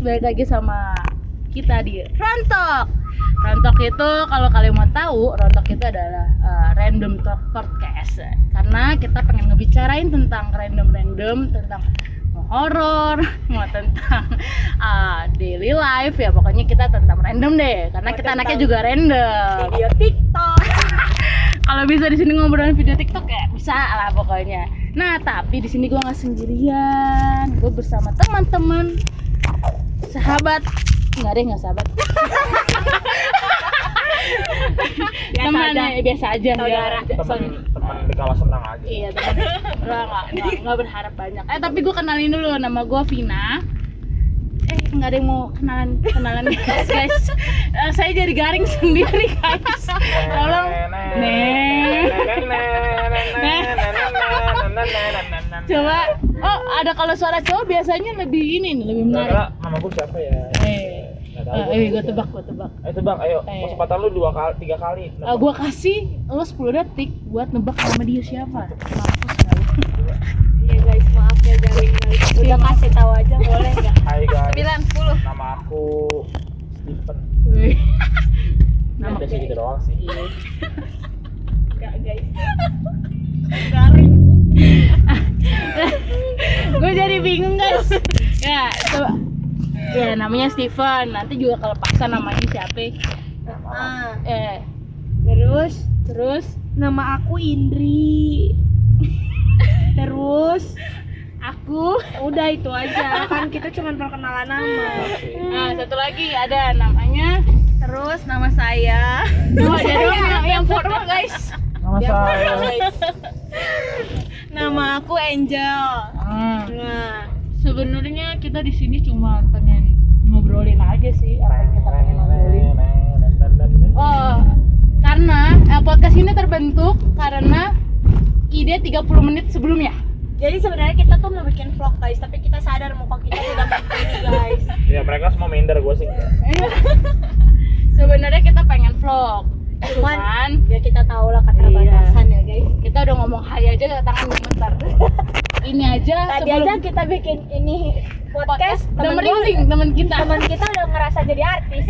balik lagi sama kita di Rontok. Rontok itu kalau kalian mau tahu, Rontok itu adalah uh, random talk podcast. Karena kita pengen ngebicarain tentang random-random tentang mau horor, mau tentang uh, daily life ya pokoknya kita tentang random deh. Karena Mau kita anaknya juga random. video TikTok. Kalau bisa di sini ngobrolin video TikTok ya bisa lah pokoknya. Nah tapi di sini gue nggak sendirian, gue bersama teman-teman, sahabat, nggak deh nggak sahabat. Biasa teman aja. ya, biasa aja. Saudara. ya. teman teman di kawasan senang aja Iya teman. Nggak nggak berharap banyak. Eh tapi gue kenalin dulu nama gue Vina. Eh nggak ada yang mau kenalan kenalan guys guys. Eh, saya jadi garing sendiri guys. Tolong. Nih. Coba. Oh ada kalau suara cowok biasanya lebih ini nih lebih menarik. Kira-kira nama gue siapa ya? Eh. Tahu Eh, gua. eh gue tebak, gue tebak. Ayo tebak, ayo. Eh. Kesempatan lu dua kali, tiga kali. Eh, gue kasih lo 10 detik buat nebak nama dia siapa. Mampus lu? Iya guys, maaf ya garing guys. Udah kasih tahu aja boleh nggak? Hai guys. 90. Nama aku Steven. Wih. Nama Nama sih gitu doang sih. Enggak guys. Ya coba ya namanya Steven nanti juga kalau paksa namanya siapa Ah, eh terus terus nama aku Indri. Terus aku udah itu aja kan kita cuma perkenalan nama. nah satu lagi ada namanya Terus nama saya. oh jadi yang, yang formal guys Nama Biar saya. guys. Nama aku Angel. Hmm. Nah, sebenarnya kita di sini cuma pengen ngobrolin aja sih apa yang kita pengen ngobrolin oh karena eh, podcast ini terbentuk karena ide 30 menit sebelumnya jadi sebenarnya kita tuh mau bikin vlog guys, tapi kita sadar muka kita udah begini guys. Ya mereka semua minder gue sih. sebenarnya kita pengen vlog Cuman cuman ya kita tahu lah keterbatasan ya guys. kita udah ngomong hai aja tangan gemetar ini aja Tadi sebelum aja kita bikin ini podcast, udah temen merinding temen kita. teman kita udah ngerasa jadi artis.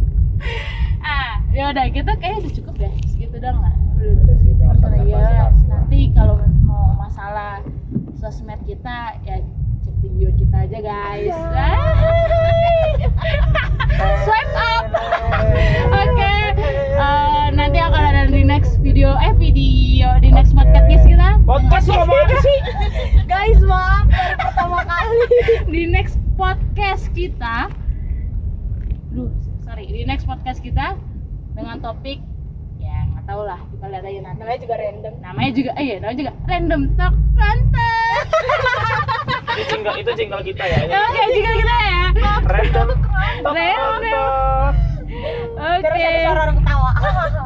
ah ya udah kita kayaknya udah cukup deh segitu doang lah. Udah ya nanti kalau mau masalah sosmed kita ya cek video kita aja guys. Swipe up kita Duh, sorry di next podcast kita dengan topik ya nggak tahu lah kita lihat aja nanti Namanya juga random. namanya juga eh iya namanya juga random talk random Itu jingle, itu jingle kita ya. Ya, oke juga kita ya Random. Random. oke Terus ada suara orang ketawa.